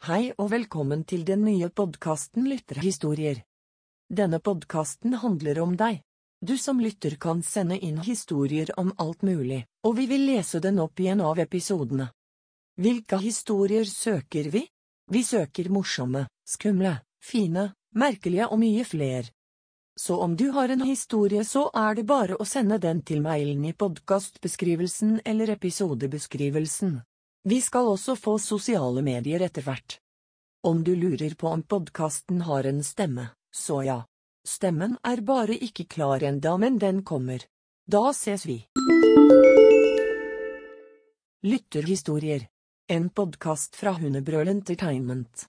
Hei og velkommen til den nye podkasten Lytterhistorier. Denne podkasten handler om deg. Du som lytter kan sende inn historier om alt mulig, og vi vil lese den opp i en av episodene. Hvilke historier søker vi? Vi søker morsomme, skumle, fine, merkelige og mye fler. Så om du har en historie så er det bare å sende den til mailen i podkastbeskrivelsen eller episodebeskrivelsen. Vi skal også få sosiale medier etter hvert. Om du lurer på om podkasten har en stemme, så ja. Stemmen er bare ikke klar enda, men den kommer. Da ses vi. Lytterhistorier. En podkast fra Hundebrøl Entertainment.